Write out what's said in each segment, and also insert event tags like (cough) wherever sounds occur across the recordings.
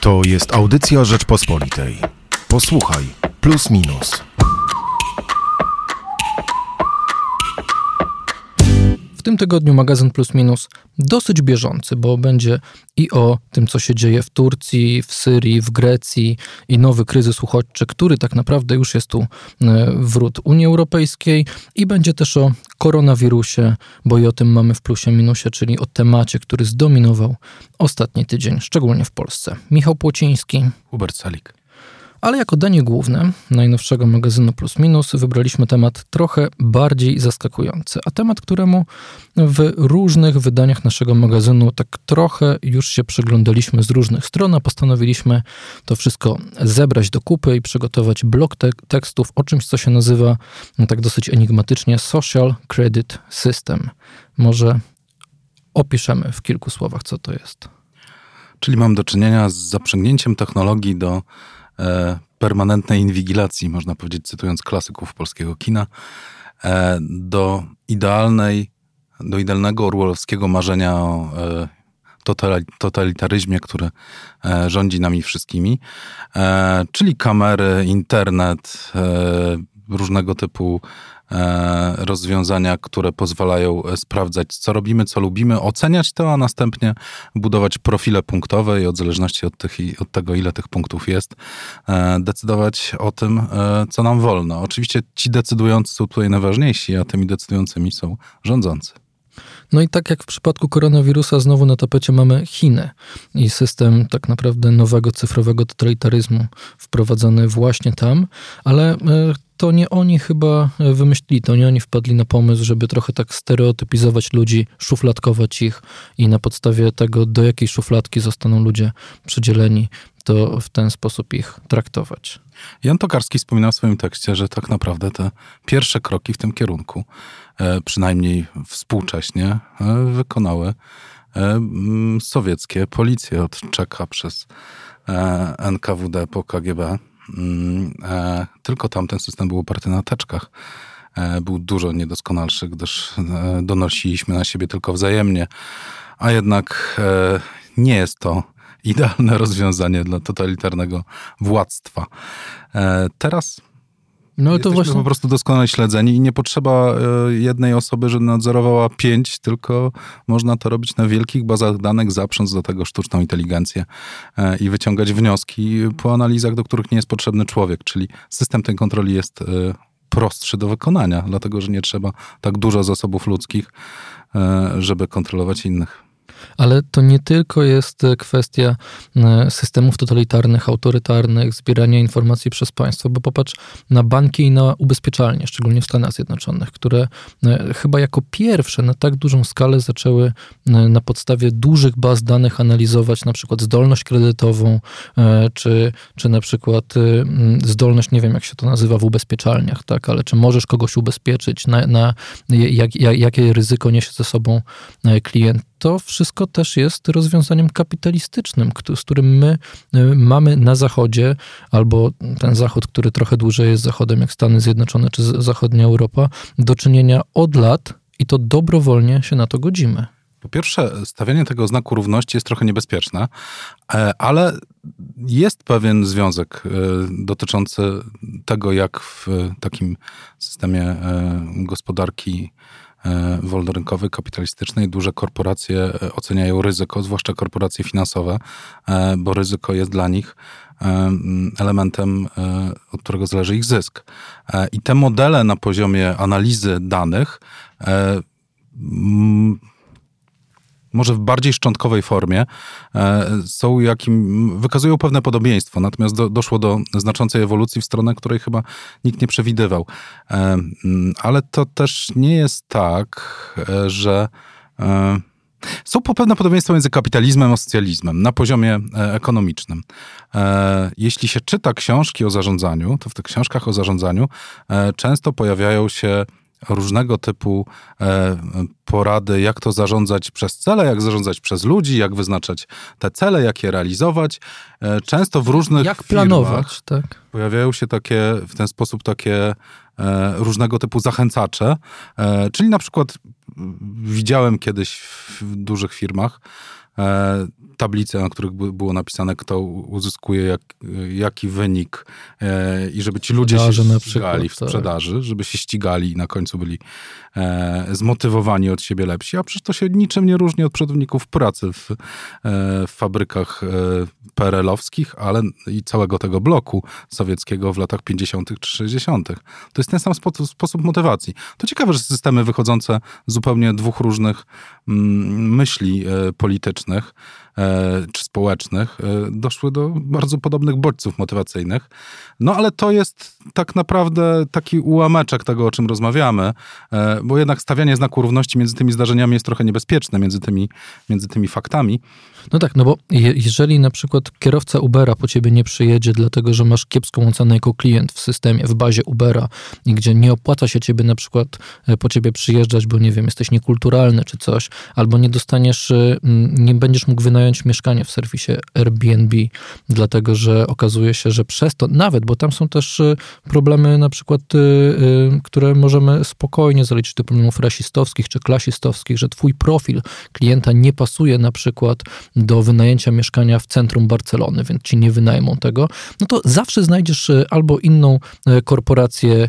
To jest audycja Rzeczpospolitej. Posłuchaj, plus minus. W tym tygodniu magazyn Plus Minus dosyć bieżący, bo będzie i o tym, co się dzieje w Turcji, w Syrii, w Grecji i nowy kryzys uchodźczy, który tak naprawdę już jest tu e, wrót Unii Europejskiej i będzie też o koronawirusie, bo i o tym mamy w plusie minusie, czyli o temacie, który zdominował ostatni tydzień, szczególnie w Polsce. Michał Płociński. Hubert Salik. Ale jako danie główne najnowszego magazynu Plus Minus wybraliśmy temat trochę bardziej zaskakujący, a temat, któremu w różnych wydaniach naszego magazynu tak trochę już się przyglądaliśmy z różnych stron, a postanowiliśmy to wszystko zebrać do kupy i przygotować blok te tekstów o czymś, co się nazywa no, tak dosyć enigmatycznie Social Credit System. Może opiszemy w kilku słowach, co to jest. Czyli mam do czynienia z zaprzęgnięciem technologii do permanentnej inwigilacji, można powiedzieć, cytując klasyków polskiego kina, e, do idealnej, do idealnego orwellowskiego marzenia o e, totalitaryzmie, który rządzi nami wszystkimi, czyli kamery, internet, różnego typu E, rozwiązania, które pozwalają e, sprawdzać, co robimy, co lubimy, oceniać to, a następnie budować profile punktowe i od zależności od, tych, od tego, ile tych punktów jest, e, decydować o tym, co nam wolno. Oczywiście ci decydujący są tutaj najważniejsi, a tymi decydującymi są rządzący. No i tak jak w przypadku koronawirusa, znowu na tapecie mamy Chiny i system tak naprawdę nowego cyfrowego totalitaryzmu wprowadzony właśnie tam, ale to nie oni chyba wymyślili, to nie oni wpadli na pomysł, żeby trochę tak stereotypizować ludzi, szufladkować ich i na podstawie tego, do jakiej szufladki zostaną ludzie przydzieleni, to w ten sposób ich traktować. Jan Tokarski wspominał w swoim tekście, że tak naprawdę te pierwsze kroki w tym kierunku, e, przynajmniej współcześnie, e, wykonały e, sowieckie policje od Czeka przez NKWD po KGB. Mm, e, tylko tamten system był oparty na teczkach. E, był dużo niedoskonalszy, gdyż e, donosiliśmy na siebie tylko wzajemnie, a jednak nie jest to (laughs) idealne rozwiązanie dla totalitarnego władztwa. Teraz no, to właśnie... po prostu doskonale śledzeni i nie potrzeba e, jednej osoby, żeby nadzorowała pięć, tylko można to robić na wielkich bazach danych, zaprząc do tego sztuczną inteligencję e, i wyciągać wnioski po analizach, do których nie jest potrzebny człowiek, czyli system tej kontroli jest e, prostszy do wykonania, dlatego że nie trzeba tak dużo zasobów ludzkich, żeby kontrolować innych. Ale to nie tylko jest e, kwestia e, systemów totalitarnych, autorytarnych, zbierania informacji przez państwo, bo popatrz na banki i na ubezpieczalnie, szczególnie w Stanach Zjednoczonych, które e, chyba jako pierwsze na tak dużą skalę zaczęły na podstawie dużych baz danych analizować na przykład zdolność kredytową, czy, czy na przykład zdolność, nie wiem jak się to nazywa w ubezpieczalniach, tak, ale czy możesz kogoś ubezpieczyć, na, na jak, jak, jakie ryzyko niesie ze sobą klient to wszystko też jest rozwiązaniem kapitalistycznym, z którym my y, mamy na Zachodzie, albo ten Zachód, który trochę dłużej jest Zachodem, jak Stany Zjednoczone czy zachodnia Europa, do czynienia od lat i to dobrowolnie się na to godzimy. Po pierwsze, stawianie tego znaku równości jest trochę niebezpieczne, e, ale jest pewien związek e, dotyczący tego, jak w takim systemie e, gospodarki E, wolnorynkowej, kapitalistycznej duże korporacje e, oceniają ryzyko, zwłaszcza korporacje finansowe, e, bo ryzyko jest dla nich elementem, od którego zależy ich zysk. I te modele na poziomie analizy danych może w bardziej szczątkowej formie, e, są jakim, wykazują pewne podobieństwo, natomiast do, doszło do znaczącej ewolucji w stronę, której chyba nikt nie przewidywał. E, mm, ale to też nie jest tak, e, że są pewne podobieństwa między kapitalizmem a socjalizmem na poziomie ekonomicznym. Jeśli się czyta książki o zarządzaniu, to w tych książkach o zarządzaniu często pojawiają się różnego typu e, porady, jak to zarządzać przez cele, jak zarządzać przez ludzi, jak wyznaczać te cele, jak je realizować. E, często w różnych jak planować, tak. pojawiają się takie, w ten sposób takie e, różnego typu zachęcacze, czyli na przykład widziałem kiedyś w dużych firmach tablice, na których było napisane, kto uzyskuje jak, jaki wynik e, i żeby ci ludzie się ścigali przykład, w tak. sprzedaży, tak. żeby się ścigali i na końcu byli e, zmotywowani od siebie lepsi, a przecież to się niczym nie różni od pracowników pracy w, e, w fabrykach e, PRL-owskich, ale i całego tego bloku sowieckiego w latach 50. czy 60. To jest ten sam spo, sposób motywacji. To ciekawe, że systemy wychodzące z zupełnie dwóch różnych mm, myśli e, politycznych E, czy społecznych, e, doszły do bardzo podobnych bodźców motywacyjnych. No ale to jest tak naprawdę taki ułameczek tego, o czym rozmawiamy, e, bo jednak stawianie znaku równości między tymi zdarzeniami jest trochę niebezpieczne, między tymi, między tymi faktami. No tak, no bo je, jeżeli na przykład kierowca Ubera po ciebie nie przyjedzie, dlatego że masz kiepską ocenę jako klient w systemie, w bazie Ubera gdzie nie opłaca się ciebie na przykład po ciebie przyjeżdżać, bo nie wiem, jesteś niekulturalny czy coś, albo nie dostaniesz, nie będziesz mógł wynająć mieszkanie w serwisie Airbnb, dlatego że okazuje się, że przez to, nawet, bo tam są też y, problemy na przykład, y, y, które możemy spokojnie zaliczyć do problemów rasistowskich czy klasistowskich, że twój profil klienta nie pasuje na przykład do wynajęcia mieszkania w centrum Barcelony, więc ci nie wynajmą tego, no to zawsze znajdziesz albo inną korporację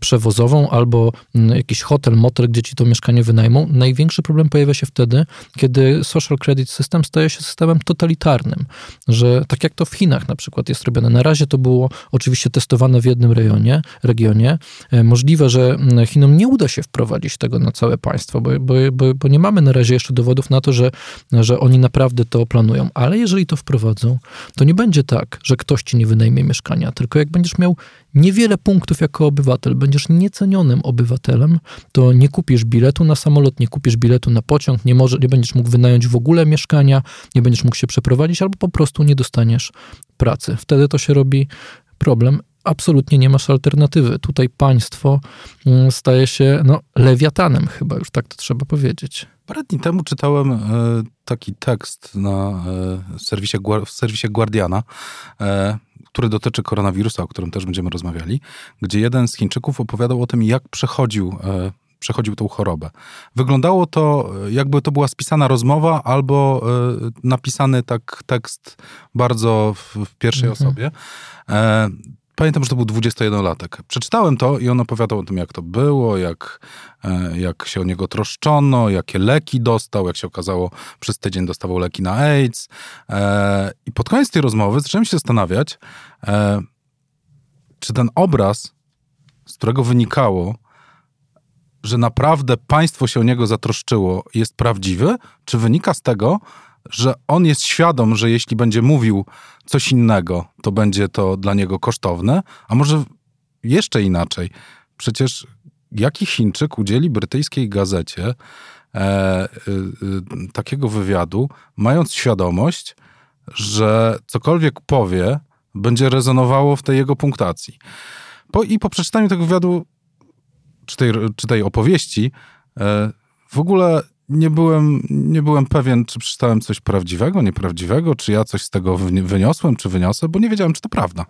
przewozową, albo jakiś hotel, motel, gdzie ci to mieszkanie wynajmą. Największy problem pojawia się wtedy, kiedy social credit system staje się systemem totalitarnym, że tak jak to w Chinach na przykład jest robione. Na razie to było oczywiście testowane w jednym rejonie, regionie. E, możliwe, że Chinom nie uda się wprowadzić tego na całe państwo, bo, bo, bo, bo nie mamy na razie jeszcze dowodów na to, że, że oni naprawdę to planują. Ale jeżeli to wprowadzą, to nie będzie tak, że ktoś ci nie wynajmie mieszkania, tylko jak będziesz miał niewiele punktów jako obywatel, będziesz niecenionym obywatelem, to nie kupisz biletu na samolot, nie kupisz biletu na pociąg, nie, może, nie będziesz mógł wynająć w ogóle mieszkania, nie będziesz mógł się przeprowadzić, albo po prostu nie dostaniesz pracy. Wtedy to się robi problem. Absolutnie nie masz alternatywy. Tutaj państwo mm, staje się no, lewiatanem, chyba już tak to trzeba powiedzieć. Parę dni temu czytałem e, taki tekst na e, serwisie, w serwisie Guardiana, e, który dotyczy koronawirusa, o którym też będziemy rozmawiali, gdzie jeden z Chińczyków opowiadał o tym, jak przechodził przechodził tą chorobę. Wyglądało to, e, jakby to była spisana rozmowa albo e, napisany tak tekst bardzo w, w pierwszej mhm. osobie. Pamiętam, że to był 21-latek. Przeczytałem to i on opowiadał o tym, jak to było, jak, jak się o niego troszczono, jakie leki dostał, jak się okazało, przez tydzień dostawał leki na AIDS. I pod koniec tej rozmowy zacząłem się zastanawiać, czy ten obraz, z którego wynikało, że naprawdę państwo się o niego zatroszczyło, jest prawdziwy, czy wynika z tego, że on jest świadom, że jeśli będzie mówił coś innego, to będzie to dla niego kosztowne, a może jeszcze inaczej. Przecież jaki Chińczyk udzieli brytyjskiej gazecie e, e, takiego wywiadu, mając świadomość, że cokolwiek powie, będzie rezonowało w tej jego punktacji. Po, I po przeczytaniu tego wywiadu, czy tej, czy tej opowieści, e, w ogóle nie byłem, nie byłem pewien, czy przeczytałem coś prawdziwego, nieprawdziwego, czy ja coś z tego wyniosłem, czy wyniosę, bo nie wiedziałem, czy to prawda.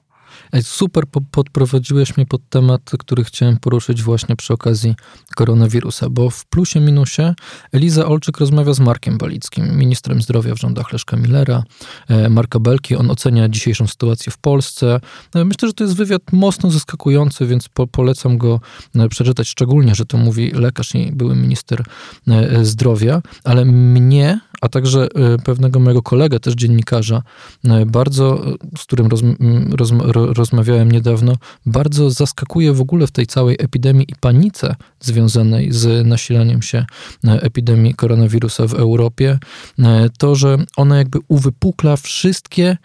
Super podprowadziłeś mnie pod temat, który chciałem poruszyć właśnie przy okazji koronawirusa, bo w plusie minusie Eliza Olczyk rozmawia z Markiem Balickim, ministrem zdrowia w rządach Leszka Millera, e, Marka Belki. On ocenia dzisiejszą sytuację w Polsce. E, myślę, że to jest wywiad mocno zaskakujący, więc po, polecam go e, przeczytać, szczególnie, że to mówi lekarz i były minister zdrowia, ale mnie a także e, pewnego mojego kolegę, też dziennikarza, e, bardzo, e, z którym roz, roz, rozmawiałem niedawno, bardzo zaskakuje w ogóle w tej całej epidemii i panice związanej z nasilaniem się epidemii koronawirusa w Europie, to, że ona jakby uwypukla wszystkie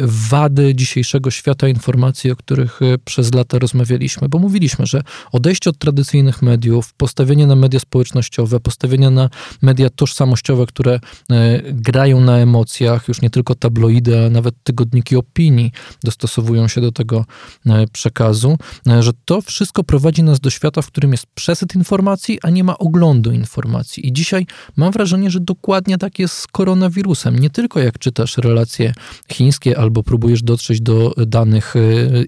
wady dzisiejszego świata informacji, o których przez lata rozmawialiśmy, bo mówiliśmy, że odejście od tradycyjnych mediów, postawienie na media społecznościowe, postawienie na media tożsamościowe, które E, grają na emocjach, już nie tylko tabloidy, ale nawet tygodniki opinii dostosowują się do tego e, przekazu, e, że to wszystko prowadzi nas do świata, w którym jest przesyt informacji, a nie ma oglądu informacji. I dzisiaj mam wrażenie, że dokładnie tak jest z koronawirusem. Nie tylko jak czytasz relacje chińskie albo próbujesz dotrzeć do danych e,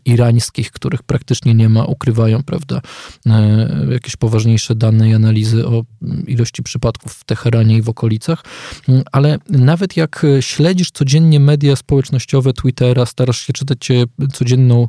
irańskich, których praktycznie nie ma, ukrywają, prawda, e, jakieś poważniejsze dane i analizy o ilości przypadków w Teheranie i w okolicach, ale nawet jak śledzisz codziennie media społecznościowe, Twittera, starasz się czytać codzienną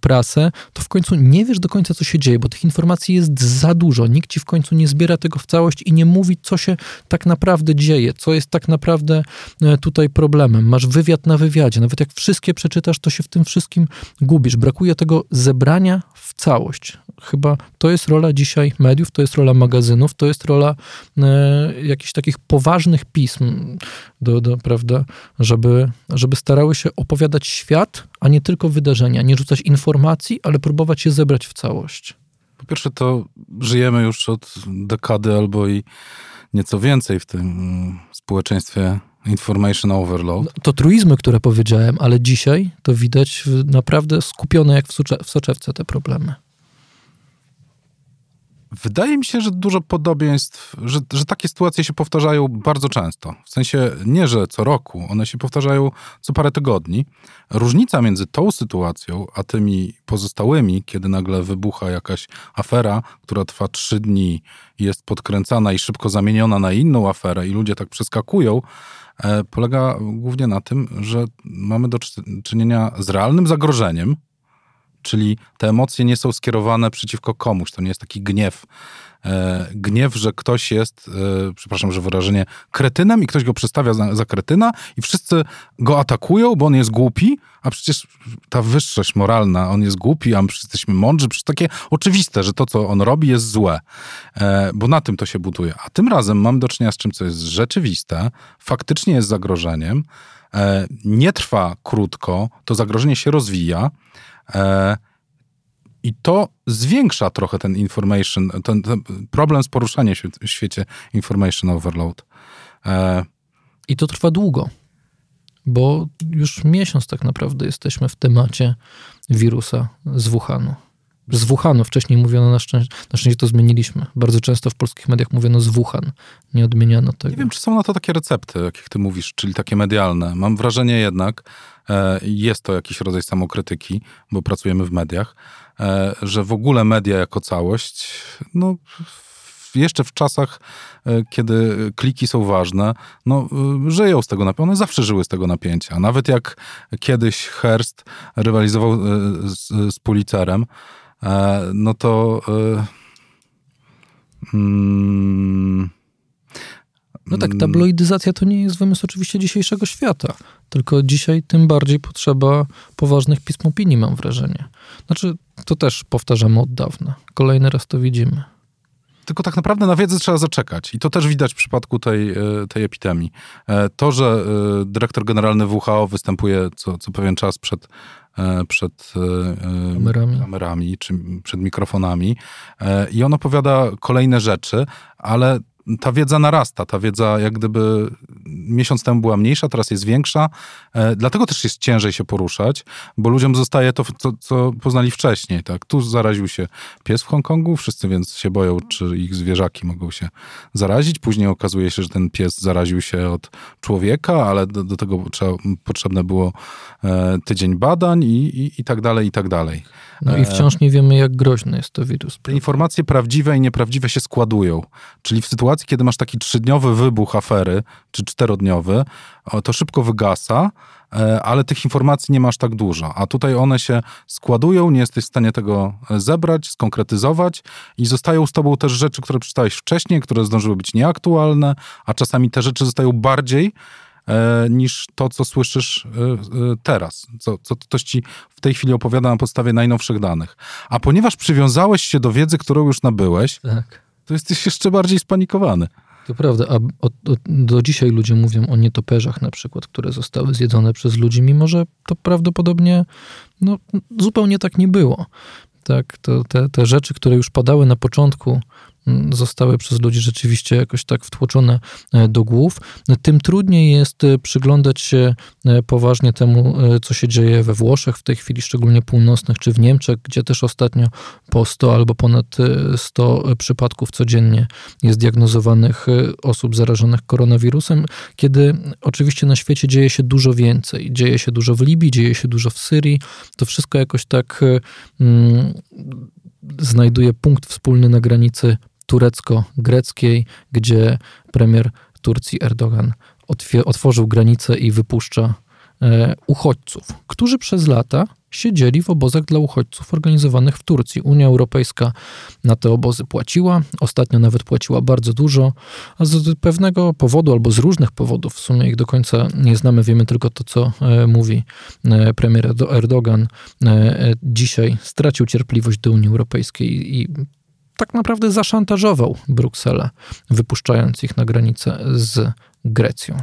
prasę, to w końcu nie wiesz do końca, co się dzieje, bo tych informacji jest za dużo. Nikt ci w końcu nie zbiera tego w całość i nie mówi, co się tak naprawdę dzieje, co jest tak naprawdę e, tutaj problemem. Masz wywiad na wywiadzie. Nawet jak wszystkie przeczytasz, to się w tym wszystkim gubisz. Brakuje tego zebrania w całość. Chyba to jest rola dzisiaj mediów, to jest rola magazynów, to jest rola e, jakichś takich poważnych pism, do, do, prawda, żeby, żeby starały się opowiadać świat, a nie tylko wydarzenia, nie rzucać informacji, ale próbować je zebrać w całość. Po pierwsze, to żyjemy już od dekady albo i nieco więcej w tym społeczeństwie information overload. No, to truizmy, które powiedziałem, ale dzisiaj to widać naprawdę skupione jak w, w soczewce te problemy. Wydaje mi się, że dużo podobieństw, że, że takie sytuacje się powtarzają bardzo często. W sensie nie, że co roku, one się powtarzają co parę tygodni. Różnica między tą sytuacją, a tymi pozostałymi, kiedy nagle wybucha jakaś afera, która trwa trzy dni, jest podkręcana i szybko zamieniona na inną aferę, i ludzie tak przeskakują, e, polega głównie na tym, że mamy do czynienia z realnym zagrożeniem, czyli te emocje nie są skierowane przeciwko komuś, to nie jest taki gniew. E, gniew, że ktoś jest, e, przepraszam, że wyrażenie, kretynem i ktoś go przedstawia za, za kretyna i wszyscy go atakują, bo on jest głupi, a przecież ta wyższość moralna, on jest głupi, a my jesteśmy mądrzy, przecież takie oczywiste, że to, co on robi, jest złe, e, bo na tym to się buduje. A tym razem mamy do czynienia z czymś, co jest rzeczywiste, faktycznie jest zagrożeniem, nie trwa krótko, to zagrożenie się rozwija, I to zwiększa trochę ten information, ten, ten problem z poruszaniem się w świecie information overload. E, I to trwa długo, bo już miesiąc tak naprawdę jesteśmy w temacie wirusa z Wuhanu. Z Wuhanu, wcześniej mówiono na szczęście, na szczęście to zmieniliśmy. Bardzo często w polskich mediach mówiono z Wuhan, nie odmieniano tego. Nie wiem, czy są na to takie recepty, jakich ty mówisz, czyli takie medialne. Mam wrażenie jednak, E, jest to jakiś rodzaj samokrytyki, bo pracujemy w mediach, e, że w ogóle media jako całość, no jeszcze w czasach, e, kiedy kliki są ważne, no, żyją z tego napięcia. One zawsze żyły z tego napięcia. Nawet jak kiedyś Hearst rywalizował z, z Pulitzerem, no to. Mm, no tak, tabloidyzacja to nie jest wymysł oczywiście dzisiejszego świata, tylko dzisiaj tym bardziej potrzeba poważnych pism opinii, mam wrażenie. Znaczy, to też powtarzamy od dawna. Kolejny raz to widzimy. Tylko tak naprawdę na wiedzę trzeba zaczekać. I to też widać w przypadku tej, e, tej epidemii. E, to, że e, dyrektor generalny WHO występuje co, co pewien czas przed, przed kamerami. kamerami czy przed mikrofonami i on opowiada kolejne rzeczy, ale ta wiedza narasta, ta wiedza jak gdyby miesiąc temu była mniejsza, teraz jest większa, e, dlatego też jest ciężej się poruszać, bo ludziom zostaje to, co, co poznali wcześniej, tak? Tu zaraził się pies w Hongkongu, wszyscy więc się boją, czy ich zwierzaki mogą się zarazić, później okazuje się, że ten pies zaraził się od człowieka, ale do, do tego trzeba, potrzebne było e, tydzień badań i, i, i tak dalej, i tak dalej. No i wciąż nie wiemy, jak groźny jest to wirus. Informacje prawdziwe i nieprawdziwe się składują. Czyli w sytuacji, kiedy masz taki trzydniowy wybuch afery, czy czterodniowy, to szybko wygasa, e, ale tych informacji nie masz tak dużo. A tutaj one się składują, nie jesteś w stanie tego e, zebrać, skonkretyzować i zostają z tobą też rzeczy, które przeczytałeś wcześniej, które zdążyły być nieaktualne, a czasami te rzeczy zostają bardziej E, niż to, co słyszysz teraz, co ktoś ci w tej chwili opowiada na podstawie najnowszych danych. A ponieważ przywiązałeś się do wiedzy, którą już nabyłeś, tak. To jesteś jeszcze bardziej spanikowany. To prawda, a do dzisiaj ludzie mówią o nietoperzach na przykład, które zostały zjedzone przez ludzi, mimo że to prawdopodobnie no, zupełnie tak nie było. Tak, to te, te rzeczy, które już padały na początku zostały przez ludzi rzeczywiście jakoś tak wtłoczone e, do głów, tym trudniej jest e, przyglądać się poważnie temu, co się dzieje we Włoszech w tej chwili, szczególnie północnych, czy w Niemczech, gdzie też ostatnio po 100 albo ponad 100 przypadków codziennie jest diagnozowanych osób zarażonych koronawirusem, kiedy oczywiście na świecie dzieje się dużo więcej. Dzieje się dużo w Libii, dzieje się dużo w Syrii. To wszystko jakoś tak mm, znajduje punkt wspólny na granicy turecko-greckiej, gdzie premier Turcji Erdogan otworzył granicę i wypuszcza e, uchodźców, którzy przez lata siedzieli w obozach dla uchodźców organizowanych w Turcji. Unia Europejska na te obozy płaciła, ostatnio nawet płaciła bardzo dużo, a z pewnego powodu albo z różnych powodów, w sumie ich do końca nie znamy, wiemy tylko to, co e, mówi e, premier Erdogan, dzisiaj stracił cierpliwość do Unii Europejskiej i tak naprawdę zaszantażował Brukselę, wypuszczając ich na granicę z Grecją.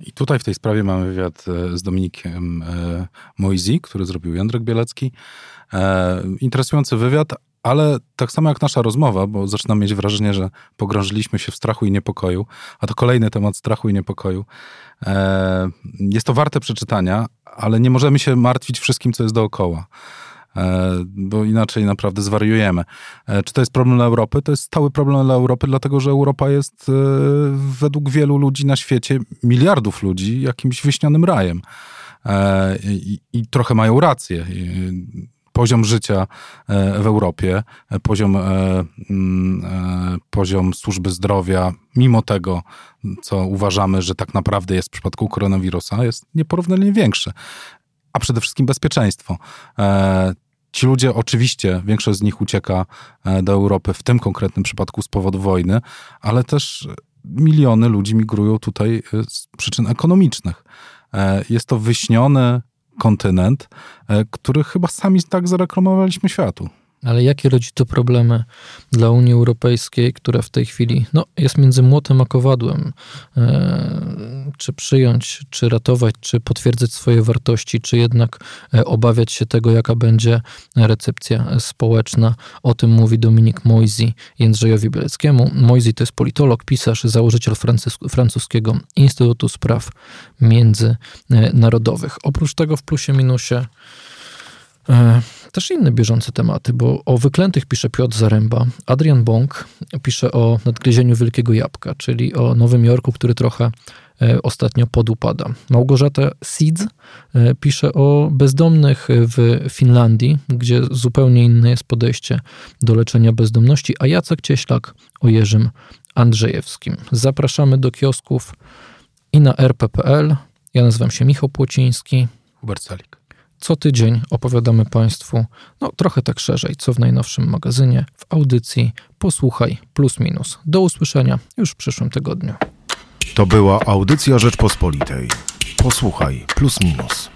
I tutaj w tej sprawie mamy wywiad e, z Dominikiem e, Moizi, który zrobił Jędrek Bielecki. E, interesujący wywiad, ale tak samo jak nasza rozmowa, bo zaczynam mieć wrażenie, że pogrążyliśmy się w strachu i niepokoju, a to kolejny temat strachu i niepokoju. Jest to warte przeczytania, ale nie możemy się martwić wszystkim, co jest dookoła. E, bo inaczej naprawdę zwariujemy. E, czy to jest problem dla Europy? To jest stały problem dla Europy, dlatego że Europa jest e, według wielu ludzi na świecie, miliardów ludzi, jakimś wyśnionym rajem. I, i trochę mają rację poziom życia w Europie, poziom, mm, poziom służby zdrowia, mimo tego, co uważamy, że tak naprawdę jest w przypadku koronawirusa, jest nieporównanie większy a przede wszystkim bezpieczeństwo. E, ci ludzie oczywiście, większość z nich ucieka e, do Europy, w tym konkretnym przypadku z powodu wojny, ale też miliony ludzi migrują tutaj e, z przyczyn ekonomicznych. Jest to wyśniony kontynent, który chyba sami tak zareklamowaliśmy światu. Ale jakie rodzi to problemy dla Unii Europejskiej, która w tej chwili no, jest między młotem a kowadłem? E, czy przyjąć, czy ratować, czy potwierdzać swoje wartości, czy jednak e, obawiać się tego, jaka będzie recepcja społeczna? O tym mówi Dominik Moisy Jędrzejowi Bieleckiemu. Moisy to jest politolog, pisarz, założyciel francuskiego Instytutu Spraw Międzynarodowych. Oprócz tego w plusie minusie E, też inne bieżące tematy, bo o wyklętych pisze Piotr Zaręba. Adrian Bąk pisze o nadgryzieniu Wielkiego Jabłka, czyli o Nowym Jorku, który trochę e, ostatnio podupada. Małgorzata Seeds e, pisze o bezdomnych w Finlandii, gdzie zupełnie inne jest podejście do leczenia bezdomności, a Jacek Cieślak o Jerzym Andrzejewskim. Zapraszamy do kiosków i na rp.pl. Ja nazywam się Michał Płociński. Hubert Salik. Co tydzień opowiadamy Państwu, no trochę tak szerzej, co w najnowszym magazynie, w audycji Posłuchaj Plus Minus. Do usłyszenia już w przyszłym tygodniu. To była audycja Rzeczpospolitej. Posłuchaj Plus Minus.